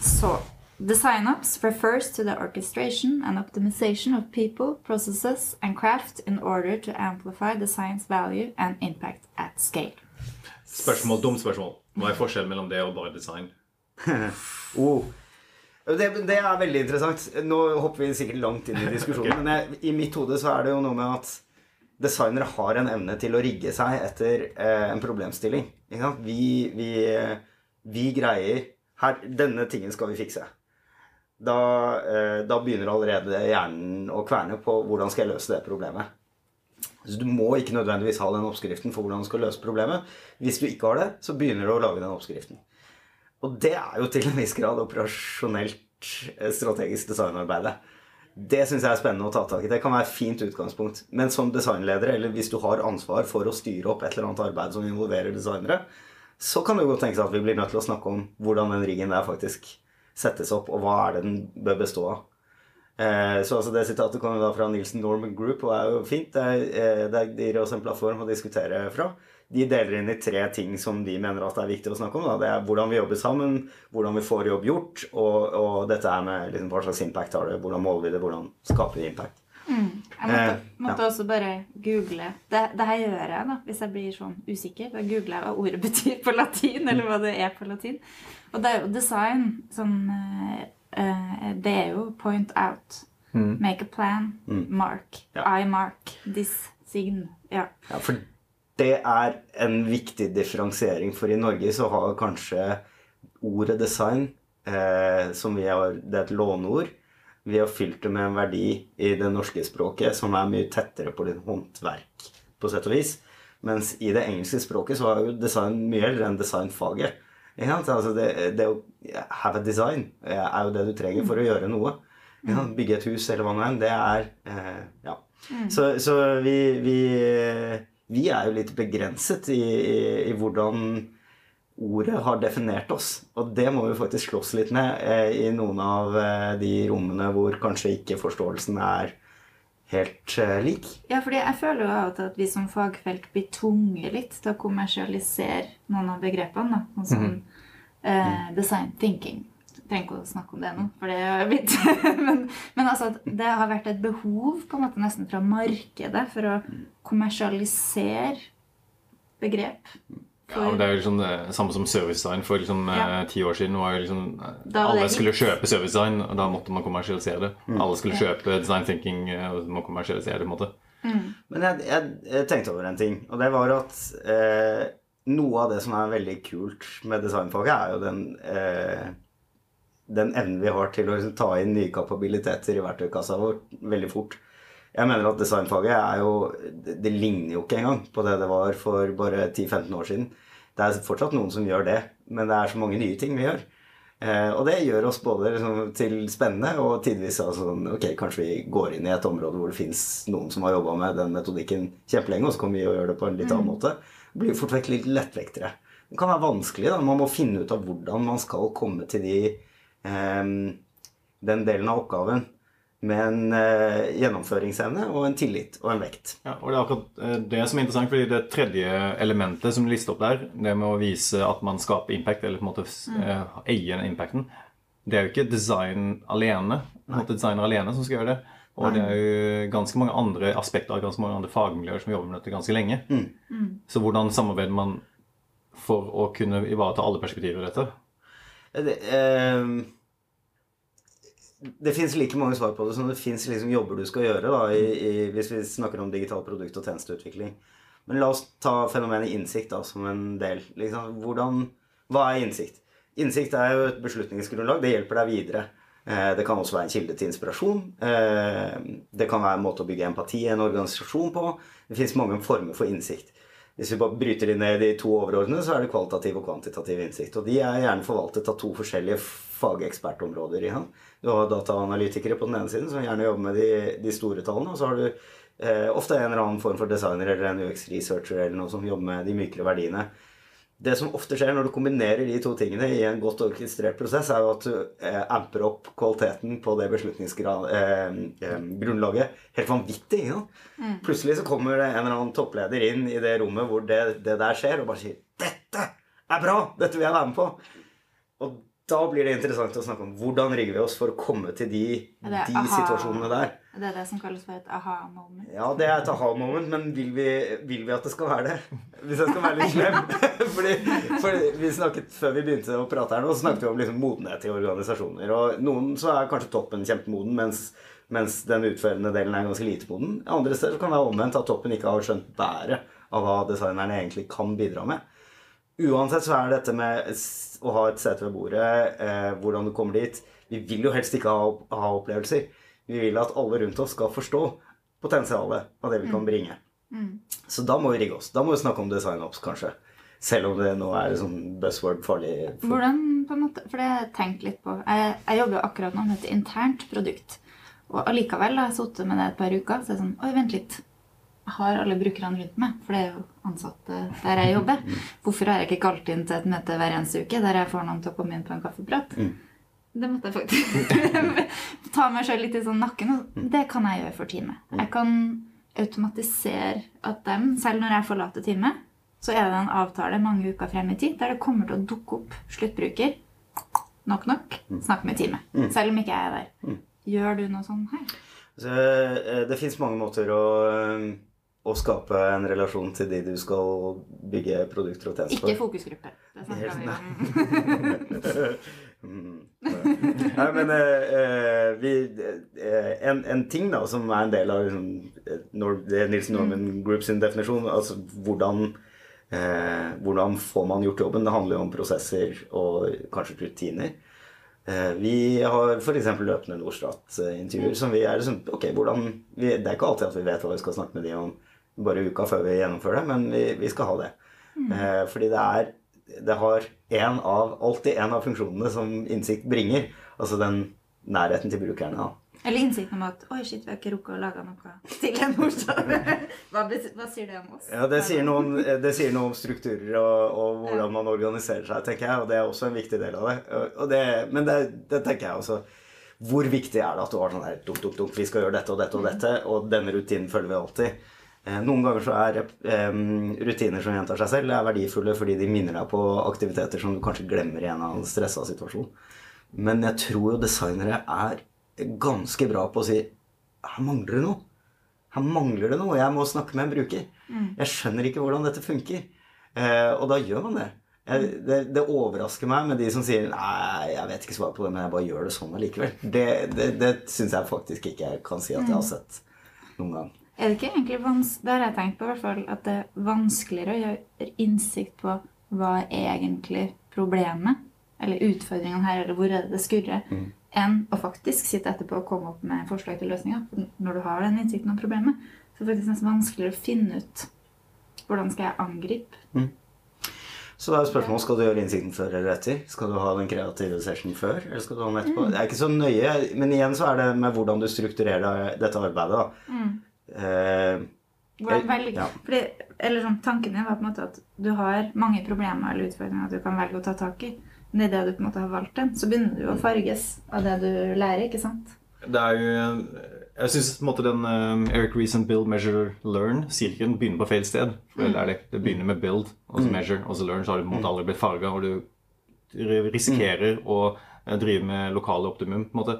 Så Design signups refers to the orchestration and optimization of people, processes, and craft in order to amplify the science value and impact at scale. Spørsmål, Dumt spørsmål. Hva er forskjellen mellom det og bare design? Oh. Det, det er veldig interessant. Nå hopper vi sikkert langt inn i diskusjonen. Men jeg, i mitt hode så er det jo noe med at designere har en evne til å rigge seg etter eh, en problemstilling. Ikke sant? Vi, vi, eh, vi greier her, Denne tingen skal vi fikse. Da, eh, da begynner allerede hjernen å kverne på hvordan skal jeg løse det problemet. Så Du må ikke nødvendigvis ha den oppskriften for hvordan du skal løse problemet. Hvis du ikke har det, så begynner du å lage den oppskriften. Og det er jo til en viss grad operasjonelt eh, strategisk designarbeidet. Det syns jeg er spennende å ta tak i. Det kan være et fint utgangspunkt. Men som designleder, eller hvis du har ansvar for å styre opp et eller annet arbeid som involverer designere, så kan det godt tenkes at vi blir nødt til å snakke om hvordan den riggen der faktisk settes opp, og hva er det den bør bestå av. Eh, så altså Det sitatet kommer da fra Nielsen Norman Group og er jo fint. Det, eh, det gir oss en plattform å diskutere fra. De deler inn i tre ting som de mener at det er viktig å snakke om. Da. Det er hvordan vi jobber sammen, hvordan vi får jobb gjort, og, og dette er med liksom, hva slags impact har det, hvordan måler vi det, hvordan skaper vi impact. Jeg måtte, Eh, ja. også bare google det, det her gjør jeg da, hvis jeg blir sånn usikker. Da googler jeg hva ordet betyr på latin, eller hva det er på latin. Og det er jo design sånn eh, eh, Det er jo point out. Make a plan. Mark. Ja. I mark. This sign. Ja. Ja, for det er en viktig differensiering, for i Norge så har kanskje ordet design, eh, som vi har, det er et låneord, vi har fylt det med en verdi i det norske språket som er mye tettere på litt håndverk, på sett og vis. Mens i det engelske språket så er jo design mye eldre enn designfaget. Altså det, det å have a design er jo det du trenger for å gjøre noe. Bygge et hus eller hva nå enn. Det er eh, Ja. Så, så vi, vi, vi er jo litt begrenset i, i, i hvordan ordet har definert oss. Og det må vi faktisk slåss litt med eh, i noen av eh, de rommene hvor kanskje ikke forståelsen er helt eh, lik. ja, fordi jeg føler jo av og til at vi som fagfelt blir tvunget litt til å kommersialisere noen av begrepene. Da. Sånn eh, design thinking. Jeg trenger ikke å snakke om det nå, for det er blitt men, men altså, at det har vært et behov på en måte nesten fra markedet for å kommersialisere begrep. Ja, men det er jo liksom det samme som servicedesign for liksom, Ja. eh, ti år siden. var jo liksom, eh, var alle skulle kjøpe kjøpe servicedesign, og da måtte man kommersialisere det. Alle skulle kjøpe design thinking, eh, og man kommersialisere det. på en måte. Men jeg, jeg, jeg tenkte over en ting, og det var at eh, noe av det som er veldig kult med designfaget, er jo den, eh, den evnen vi har til å ta inn nye kapabiliteter i verktøykassa vår veldig fort. Jeg mener at designfaget er jo Det, ligner jo ikke engang på det det var for bare 10-15 år siden. Det er fortsatt noen som gjør det, men det er så mange nye ting vi gjør. Eh, og det gjør oss både liksom, til spennende og tidvis altså, ok, kanskje vi går inn i et område hvor det fins noen som har jobba med den metodikken kjempelenge, og så kommer vi og gjør det på en litt annen måte. Det blir fort vekk litt lettvektere. Det kan være vanskelig. da, Man må finne ut av hvordan man skal komme til de, eh, den delen av oppgaven med en eh, gjennomføringsevne og en tillit og en vekt. Ja, og Det er akkurat eh, det som er interessant, fordi det tredje elementet som du lister opp der, det med å vise at man skaper impact, eller på en måte mm. eier den impacten, det er jo ikke design alene. På en måte designer alene som skal gjøre det. Og det er jo ganske mange andre aspekter av ganske mange andre fagmiljøer som jobber med dette ganske lenge. Så hvordan samarbeider man for å kunne ivareta alle perspektiver i dette? Det, eh, det fins like mange svar på det som det fins liksom jobber du skal gjøre, da, i, i, hvis vi snakker om digital produkt- og tjenesteutvikling. Men la oss ta fenomenet innsikt da, som en del. Liksom. Hvordan, hva er innsikt? Innsikt er jo et beslutningsgrunnlag. Det hjelper deg videre. Eh, Det kan også være en kilde til inspirasjon. Eh, Det kan være en måte å bygge empati i en organisasjon på. Det fins mange former for innsikt. Hvis vi bare bryter de ned i to overordnede, så er det kvalitativ og kvantitativ innsikt. Og de er gjerne forvaltet av to forskjellige fagekspertområder. Ja. Du har dataanalytikere på den ene siden, som gjerne jobber med de, de store tallene. Og så har du eh, ofte en eller annen form for designer eller en UX-researcher eller noe som jobber med de mykere verdiene. Det som ofte skjer når du kombinerer de to tingene i en godt orkestrert prosess, er jo at du eh, amper opp kvaliteten på det beslutningsgrunnlaget eh, eh, helt vanvittig. Ja? Plutselig så kommer det en eller annen toppleder inn i det rommet hvor det, det der skjer, og bare sier 'Dette er bra! Dette vil jeg være med på!' Og da blir det interessant å snakke om hvordan rigger vi oss for å komme til de, de situasjonene der. Det er det som kalles for et aha-moment. Ja, det er et aha-moment, men vil vi, vil vi at det skal være det? Hvis jeg skal være litt slem. fordi, fordi vi snakket, Før vi begynte å prate her nå, så snakket vi om liksom modenhet i organisasjoner. Og noen så er kanskje toppen kjempemoden, mens, mens den utførende delen er ganske lite moden. Andre steder så kan det være omvendt, at toppen ikke har skjønt bæret av hva designerne egentlig kan bidra med. Uansett så er dette med å ha et sete ved bordet, eh, hvordan du kommer dit Vi vil jo helst ikke ha, ha opplevelser. Vi vil at alle rundt oss skal forstå potensialet av det vi kan bringe. Så da må vi rigge oss. Da må vi snakke om design-ops, kanskje. Selv om det nå er sånn buzzword farlig. For... Hvordan på en måte, For det har jeg tenkt litt på. Jeg, jeg jobber jo akkurat nå med et internt produkt. Og allikevel har jeg sittet med det et par uker. Så er det sånn Oi, vent litt. Jeg har alle brukerne rundt meg, for det er jo ansatte der jeg jobber. Hvorfor har jeg ikke kalt inn til et møte hver eneste uke der jeg får noen til å komme inn på en kaffeprat? Det måtte jeg faktisk ta meg sjøl litt i sånn nakken. Og det kan jeg gjøre for teamet. Jeg kan automatisere at dem, selv når jeg forlater teamet, så er det en avtale mange uker frem i tid der det kommer til å dukke opp sluttbruker. Nok, nok. Snakk med teamet. Selv om ikke jeg er der. Gjør du noe sånn her? Så, eh, det fins mange måter å, eh, å skape en relasjon til de du skal bygge produkter og tjenester for. Ikke fokusgruppe. Det snakker vi om. Mm. Nei, men eh, eh, vi, eh, en, en ting da som er en del av liksom, eh, er Nilsen Norman Group sin definisjon, altså hvordan eh, hvordan får man gjort jobben? Det handler jo om prosesser og kanskje rutiner. Vi har f.eks. løpende Norstat-intervjuer som vi er liksom Ok, hvordan vi, Det er ikke alltid at vi vet hva vi skal snakke med de om bare uka før vi gjennomfører det, men vi, vi skal ha det. Eh, fordi det er Det har en av, alltid en av funksjonene som innsikt bringer. Altså den nærheten til brukerne. da. Eller innsikten om at Oi, shit, vi har ikke rukket å lage noe til en onsdag. Hva, hva sier det om oss? Ja, det sier noe om, det sier noe om strukturer og, og hvordan man organiserer seg, tenker jeg. Og det er også en viktig del av det. Og det men det, det tenker jeg også. Hvor viktig er det at du har sånn her dunk, dunk, dunk, vi skal gjøre dette og dette og dette, og denne rutinen følger vi alltid. Eh, Noen ganger så er eh, rutiner som gjentar seg selv, er verdifulle fordi de minner deg på aktiviteter som du kanskje glemmer i en eller annen stressa situasjon. Men jeg tror jo designere er ganske bra på å si her mangler det noe. Her mangler det noe. Jeg må snakke med en bruker. Jeg skjønner ikke hvordan dette funker. Eh, og da gjør man det. Det. Det overrasker meg med de som sier Nei, jeg vet ikke svaret på det, men jeg bare gjør det sånn allikevel. Det, det, det syns jeg faktisk ikke jeg kan si at jeg har sett noen gang. Er det ikke egentlig vans Det har jeg tenkt på, i hvert fall, at det er vanskeligere å gjøre innsikt på hva er egentlig problemet, eller utfordringene her, eller hvor er det det skurrer, enn å faktisk sitte etterpå og komme opp med forslag til løsninger. Når du har den innsikten om problemet, så er det faktisk nesten vanskeligere å finne ut hvordan skal jeg angripe. Så da er spørsmålet skal du gjøre innsikten før eller etter. Skal du ha den kreative session før, eller skal du ha den etterpå? Det er ikke så nøye, men igjen så er det med hvordan du strukturerer dette arbeidet. da. Eh, Hvordan velge, ja. fordi, eller sånn, Tanken din var på en måte at du har mange problemer eller utfordringer du kan velge å ta tak i. Men idet du på en måte har valgt den, så begynner du å farges av det du lærer. ikke sant? Det er jo Jeg syns den eh, Eric Reason Build, Measure, Learn-sirkelen begynner på feil sted. For det, er det. det begynner med build, og så measure, og så learn. Så har du på en måte aldri blitt farga, og du risikerer å eh, drive med lokale optimum. på en måte.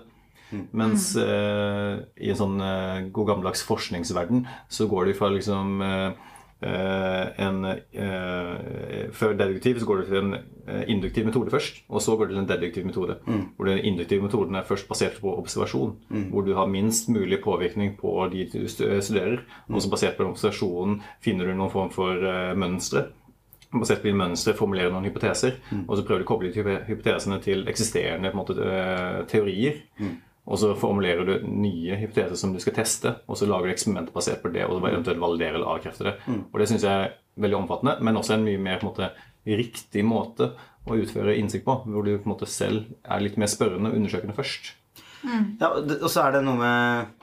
Mens eh, i en sånn eh, god gammeldags forskningsverden så går det fra liksom eh, eh, en eh, Før deduktiv så går det til en induktiv metode først, og så går det til en deduktiv metode. Hvor den induktive metoden er først basert på observasjon, hvor du har minst mulig påvirkning på de du stu- studerer. Og så basert på observasjonen finner du noen form for mønstre. Basert på mønstre formulerer noen hypoteser, og så prøver du å koble hypotesene til eksisterende måte, teorier. teorier. Og så formulerer du nye hypoteser som du skal teste, og så lager du eksperimenter basert på det, og eventuelt validere eller avkrefte det. Og det syns jeg er veldig omfattende, men også en mye mer på en måte, riktig måte å utføre innsikt på, hvor du på en måte selv er litt mer spørrende og undersøkende først. Ja, og så er det noe med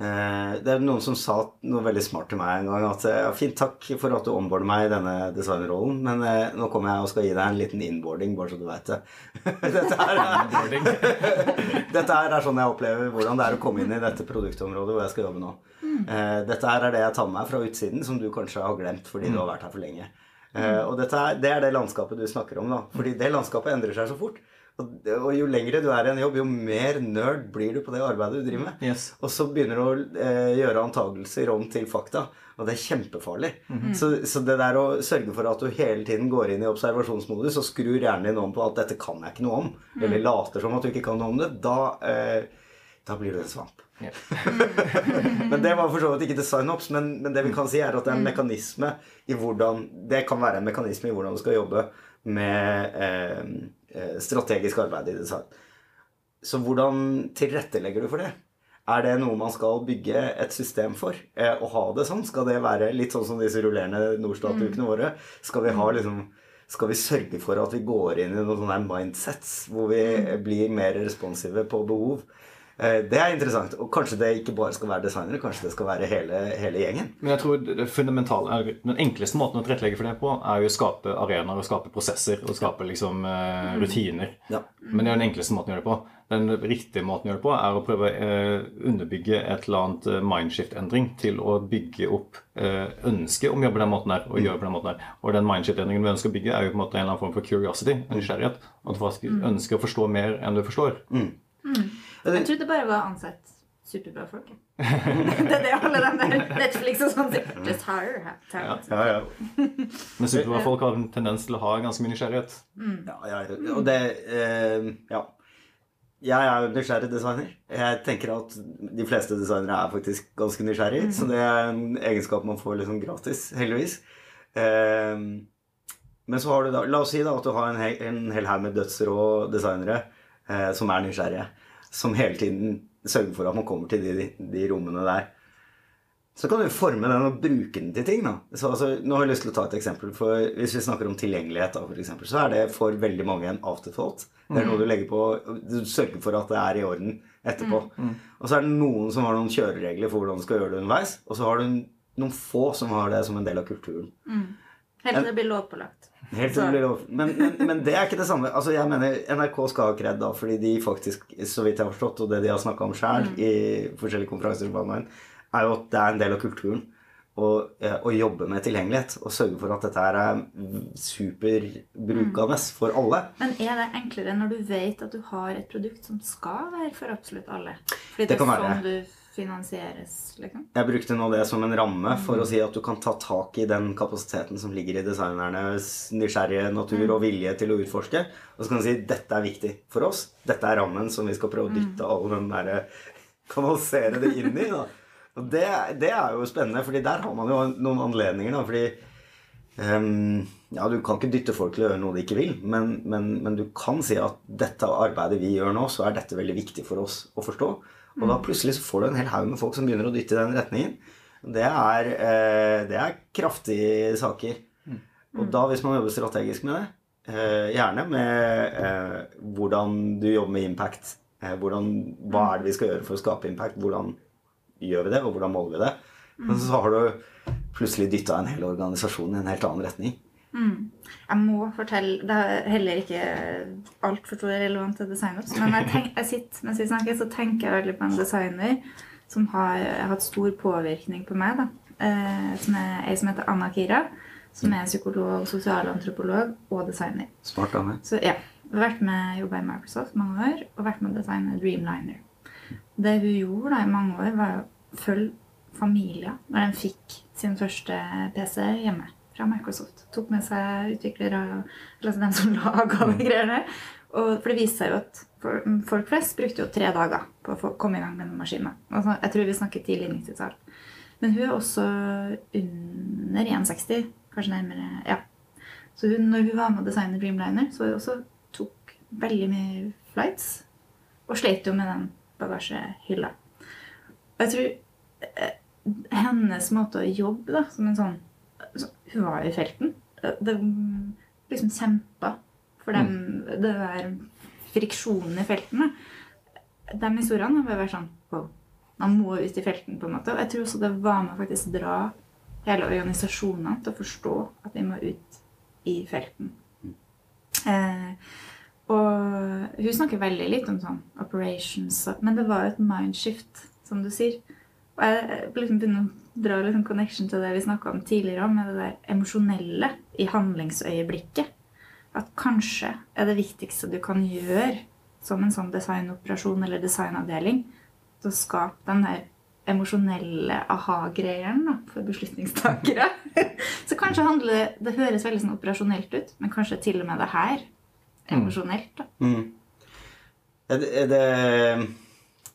Det er noen som sa noe veldig smart til meg en gang. At eh, ja, fint, takk for at du onboarder meg i denne designrollen, men eh, nå kommer jeg og skal gi deg en liten innboarding, bare så du veit det. Dette her er, dette her er sånn jeg opplever hvordan det er å komme inn i dette produktområdet hvor jeg skal jobbe nå. Eh, dette her er det jeg tar med meg fra utsiden, som du kanskje har glemt fordi du har vært her for lenge. Eh, og dette er, det er det landskapet du snakker om, da. Fordi det landskapet endrer seg så fort. Og, og jo lengre du er i en jobb, jo mer nerd blir du på det arbeidet du driver med. Yes. Og så begynner du å eh, gjøre antagelser om til fakta. Og det er kjempefarlig. så, så det der å sørge for at du hele tiden går inn i observasjonsmodus og skrur hjernen din om på at 'dette kan jeg ikke noe om', eller later som at du ikke kan noe om det, da, eh, da blir du en svamp. Ja. Men det var for så vidt ikke designops, men, men det vi kan si, er at det er en mekanisme i hvordan Det kan være en mekanisme i hvordan du skal jobbe med eh, strategisk arbeid i design. Så hvordan tilrettelegger du for det? Er det noe man skal bygge et system for? Eh, å ha det sånn? Skal det være litt sånn som disse rullerende Norstat-ukene våre? Skal vi ha liksom skal vi sørge for at vi går inn i noen sånne mindsets hvor vi blir mer responsive på behov? Eh, Det er interessant. Og kanskje det ikke bare skal være designere, kanskje det skal være hele, hele gjengen. Men jeg tror det fundamentale, den enkleste måten å tilrettelegge for det på, er jo å skape arenaer og skape prosesser og skape liksom eh, rutiner. Ja. Men det er den enkleste måten å gjøre det på. Den riktige måten å gjøre det på, er å prøve å eh, underbygge et eller annet mindshift-endring til å bygge opp ønsket om å jobbe på den måten her, og gjøre på den måten her. Og den mindshift-endringen vi ønsker å bygge, er jo på en måte en eller annen form for curiosity, en nysgjerrighet. At du faktisk ønsker å forstå mer enn du forstår. Jeg trodde bare var ansett superbra folk. det er det alle de der Netflix og sånn sier. Just hire talent. Ja, ja. Men superbra folk har en tendens til å ha ganske mye nysgjerrighet. Ja, ja, og det eh, Ja. Jeg er nysgjerrig designer. Jeg tenker at de fleste designere er faktisk ganske nysgjerrig, så det er en egenskap man får liksom gratis, heldigvis. Eh, men så har du da La oss si da at du har en, hel, en hel haug med dødsrå designere eh, som er nysgjerrige. Som hele tiden sørger for at man kommer til de, de rommene der. Så kan du forme den og bruke den til ting. da. Så, altså, nå har jeg lyst til å ta et eksempel. for Hvis vi snakker om tilgjengelighet, da, for eksempel, så er det for veldig mange en afterthought. Det er noe du legger på, du sørger for at det er i orden etterpå. Og så er det noen som har noen kjøreregler for hvordan du skal gjøre det underveis. Og så har du noen få som har det som en del av kulturen. Helt til det blir lovpålagt. Helt lov. Men, men, men det er ikke det samme. Altså, jeg mener NRK skal ha kred, da, fordi de faktisk, så vidt jeg har forstått, og det de har snakka om sjøl i forskjellige konferanser, er jo at det er en del av kulturen å, eh, jobbe med tilgjengelighet. Og sørge for at dette her er superbrukende for alle. Men er det enklere når du vet at du har et produkt som skal være for absolutt alle? Fordi Det det, kan være. sånn du finansieres, liksom? Jeg brukte nå det som en ramme for å si at du kan ta tak i den kapasiteten som ligger i designernes nysgjerrige natur og vilje til å utforske. Og så kan du si dette er viktig for oss. Dette er rammen som vi skal prøve å dytte all den derre Kanalisere det inn i. da. Og det, det er jo spennende, fordi der har man jo noen anledninger. da, fordi um, ja, Du kan ikke dytte folk til å gjøre noe de ikke vil, men, men, men du kan si at dette arbeidet vi gjør nå, så er dette veldig viktig for oss å forstå. Og da plutselig så får du en hel haug med folk som begynner å dytte i den retningen. Det er, eh, det er kraftige saker. Og da, hvis man jobber strategisk med det, eh, gjerne med eh, hvordan du jobber med impact, hvordan, hva er det vi skal gjøre for å skape impact, hvordan gjør vi det, og hvordan måler vi det, men så har du plutselig dytta en hel organisasjon i en helt annen retning. Jeg må fortelle Det er heller ikke altfor stor relevant til designups, men jeg, tenk, jeg sitter, mens vi snakker, så tenker jeg veldig på en designer som har hatt stor påvirkning på meg. da. Eh, som er ei som heter Anna Kira, som er psykolog, sosialantropolog og designer. Smart Anne. Så ja, vært med, jobba i Microsoft mange år og vært med å designe Dreamliner. Det hun gjorde da i mange år, var å følge familier når de fikk sin første PC hjemme fra Microsoft. Tok med seg utviklere, altså dem som laga de greiene. Og for det viste seg jo at for- folk flest brukte jo tre dager på å komme i gang med den maskinen. Altså, jeg tror vi snakker tidlig 90-tall. Men hun er også under 1,60. Kanskje nærmere Ja. Så hun, når hun var med å designe Dreamliner, så hun også tok veldig mye flights. Og slet jo med den bagasjehylla. Og jeg tror eh, hennes måte å jobbe da, som en sånn så, Hun var jo i felten. Det liksom kjempa for dem, det der friksjonen i felten. De historiene har bare vært sånn wow, Man må ut i felten, på en måte. Og jeg tror også det var med å faktisk dra hele organisasjonene til å forstå at vi må ut i felten. Eh, og hun snakker veldig litt om sånn operations, men det var jo et mindshift, som du sier. Og jeg liksom begynner å dra liksom connection til det vi snakka om tidligere, om, med det der emosjonelle i handlingsøyeblikket. at kanskje er det viktigste du kan gjøre som en sånn designoperasjon eller designavdeling, å skape den der emosjonelle aha-greieren for beslutningstakere. Så kanskje handler det Det høres veldig sånn operasjonelt ut, men kanskje til og med det her er emosjonelt. da. Mm. Er det, er det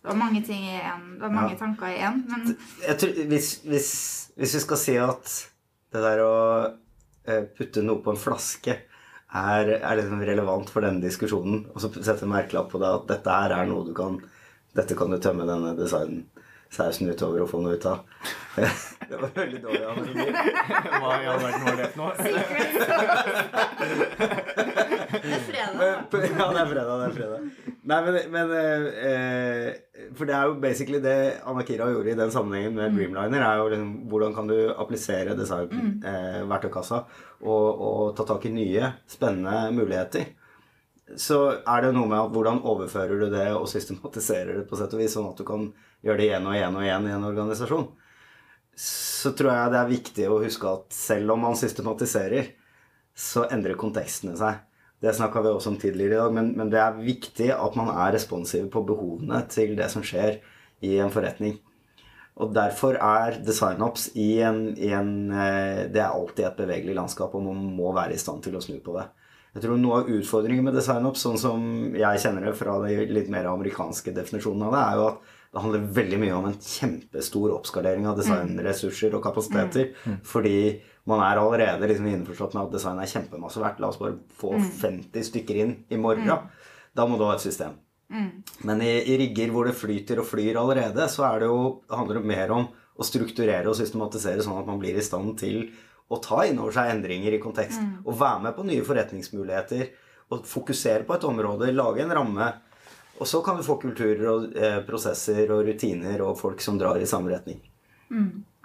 Det var mange ting i en, det var mange Ja. tanker i én, men tror, hvis, hvis, hvis vi skal si at det der å eh, putte noe på en flaske er, er liksom relevant for denne diskusjonen, og så sette en merkelapp på det at dette her er noe du kan Dette kan du tømme denne designsausen utover og få noe ut av. Det var veldig dårlig analogi. Hva i all verden var det for noe? det er fredag. Ja, det er fredag. det er fredag. Nei, men, men eh, eh, For det er jo basically det Anakira gjorde i den sammenhengen med Dreamliner, er jo liksom hvordan kan du applisere designverktøykassa og, og ta tak i nye, spennende muligheter. Så er det noe med at hvordan overfører du det og systematiserer det på sett og vis, sånn at du kan gjøre det igjen og igjen og igjen i en organisasjon. Så tror jeg det er viktig å huske at selv om man systematiserer, så endrer kontekstene seg. Det snakka vi også om tidligere i dag, men, men det er viktig at man er responsiv på behovene til det som skjer i en forretning. Og derfor er designops i en, i en eh, Det er alltid et bevegelig landskap, og man må være i stand til å snu på det. Jeg tror noe av utfordringen med designops, sånn som jeg kjenner det fra de litt mer amerikanske definisjonene av det, er jo at det handler veldig mye om en kjempestor oppskalering av designressurser og kapasiteter. Fordi man er allerede liksom innforstått med at design er kjempemasse verdt. La oss bare få 50 stykker inn i morgen. Da må du ha et system. Men i, i rigger hvor det flyter og flyr allerede, så det jo, handler det mer om å strukturere og systematisere sånn at man blir i stand til å ta inn over seg endringer i kontekst. Og være med på nye forretningsmuligheter. Og fokusere på et område, lage en ramme. Og så kan vi få kulturer og eh, prosesser og rutiner og folk som drar i samme retning.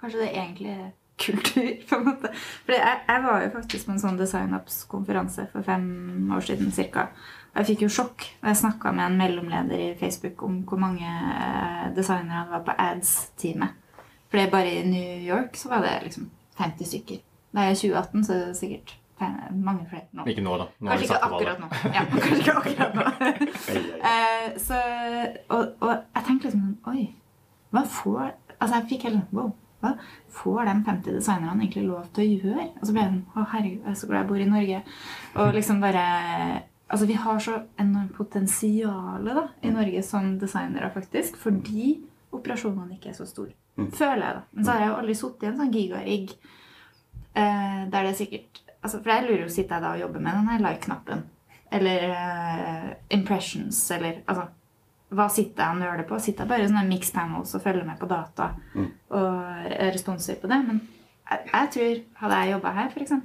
Kanskje det er egentlig er kultur, på en måte. For jeg, jeg var jo faktisk på en sånn designups-konferanse for fem år siden ca. Jeg fikk jo sjokk da jeg snakka med en mellomleder i Facebook om hvor mange eh, designere det var på ads-teamet. For det bare i New York så var det liksom 50 stykker. Da er jeg 2018, så er det sikkert mange flere nå. Ikke nå, da. Nå Kanskje ikke akkurat nå. Ja, kanskje ikke akkurat nå. Eh, så, og, og jeg tenkte liksom sånn, Oi, hva får Altså jeg fikk helt sånn Wow. Hva får de 50 designerne egentlig lov til å gjøre? Og så ble jeg sånn Å, herregud, jeg er så glad jeg bor i Norge. Og liksom bare Altså, vi har så enormt potensial da, i Norge som designere, faktisk, fordi operasjonene ikke er så store. Føler jeg, da. Men så har jeg jo aldri sittet i en sånn gigarigg eh, der det er sikkert altså, For jeg lurer jo, sitter jeg da og jobber med den like-knappen? Eller uh, impressions, eller altså Hva sitter jeg og nøler på? Sitter jeg bare i sånne mix panels og følger med på data og responser på det? Men jeg, jeg tror, hadde jeg jobba her, f.eks.,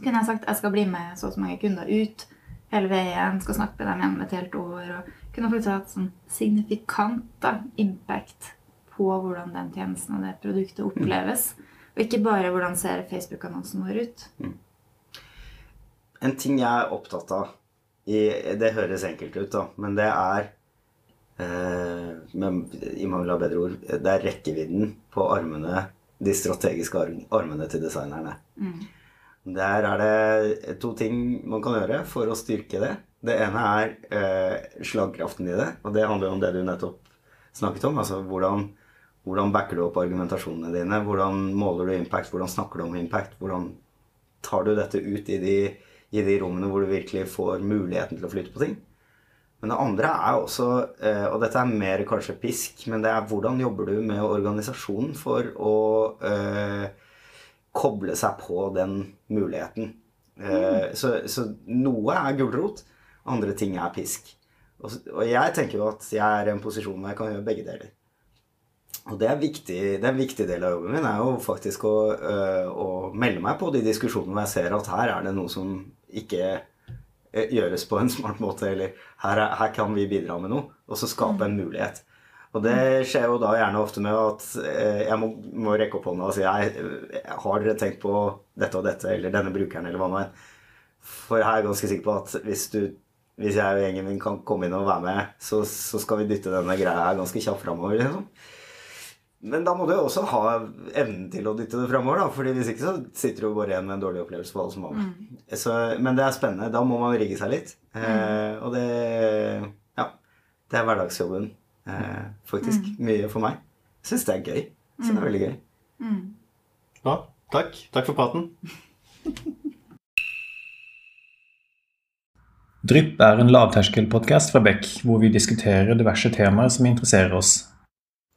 kunne jeg sagt jeg skal bli med så og så mange kunder ut hele veien, skal snakke med dem gjennom et helt år, og kunne faktisk hatt sånn signifikant da, impact på hvordan den tjenesten og det produktet oppleves. Og ikke bare hvordan ser Facebook-annonsen vår ut. En ting jeg er opptatt av i, Det høres enkelt ut, da, men det er eh, med, I mangel av bedre ord Det er rekkevidden på armene De strategiske armene til designerne. Der er det to ting man kan gjøre for å styrke det. Det ene er eh, slagkraften i det, og det handler om det du nettopp snakket om. Altså hvordan, hvordan backer du opp argumentasjonene dine? Hvordan måler du impact? Hvordan snakker du om impact? Hvordan tar du dette ut i de, i de rommene hvor du virkelig får muligheten til å flytte på ting? Men det andre er også, eh, og dette er mer kanskje pisk, men det er hvordan jobber du med organisasjonen for å øh, koble seg på den muligheten. Mm. så, så noe er gulrot, andre ting er pisk. Og, og jeg tenker jo at jeg er i en posisjon hvor jeg kan gjøre begge deler. Og det er, viktig, det er en viktig del av jobben min, er jo faktisk å, øh, å melde meg på de diskusjonene hvor jeg ser at her er det noe som ikke øh, gjøres på en smart måte, eller her, er, her kan vi bidra med noe, og så skape en mulighet. Og det skjer jo da gjerne ofte med at øh, jeg må, må rekke opp hånda og si jeg, øh, har dere tenkt på dette og dette, eller denne brukeren, eller hva nå enn. For jeg er ganske sikker på at hvis, du, hvis jeg og gjengen min kan komme inn og være med, så, så skal vi dytte denne greia her ganske kjapt framover. Liksom. Men da må du jo også ha evnen til å dytte det framover, da. Fordi hvis ikke så sitter du bare igjen med en dårlig opplevelse på alle som mm. Så, men det er spennende. Da må man rigge seg litt. Eh, og det Ja. Det er hverdagsjobben, eh, faktisk. Mye for meg. Syns det er gøy. Så det er veldig gøy. Ja, takk. Takk for praten. Drypp er en lavterskelpodkast fra Beck, hvor vi diskuterer diverse temaer som interesserer oss.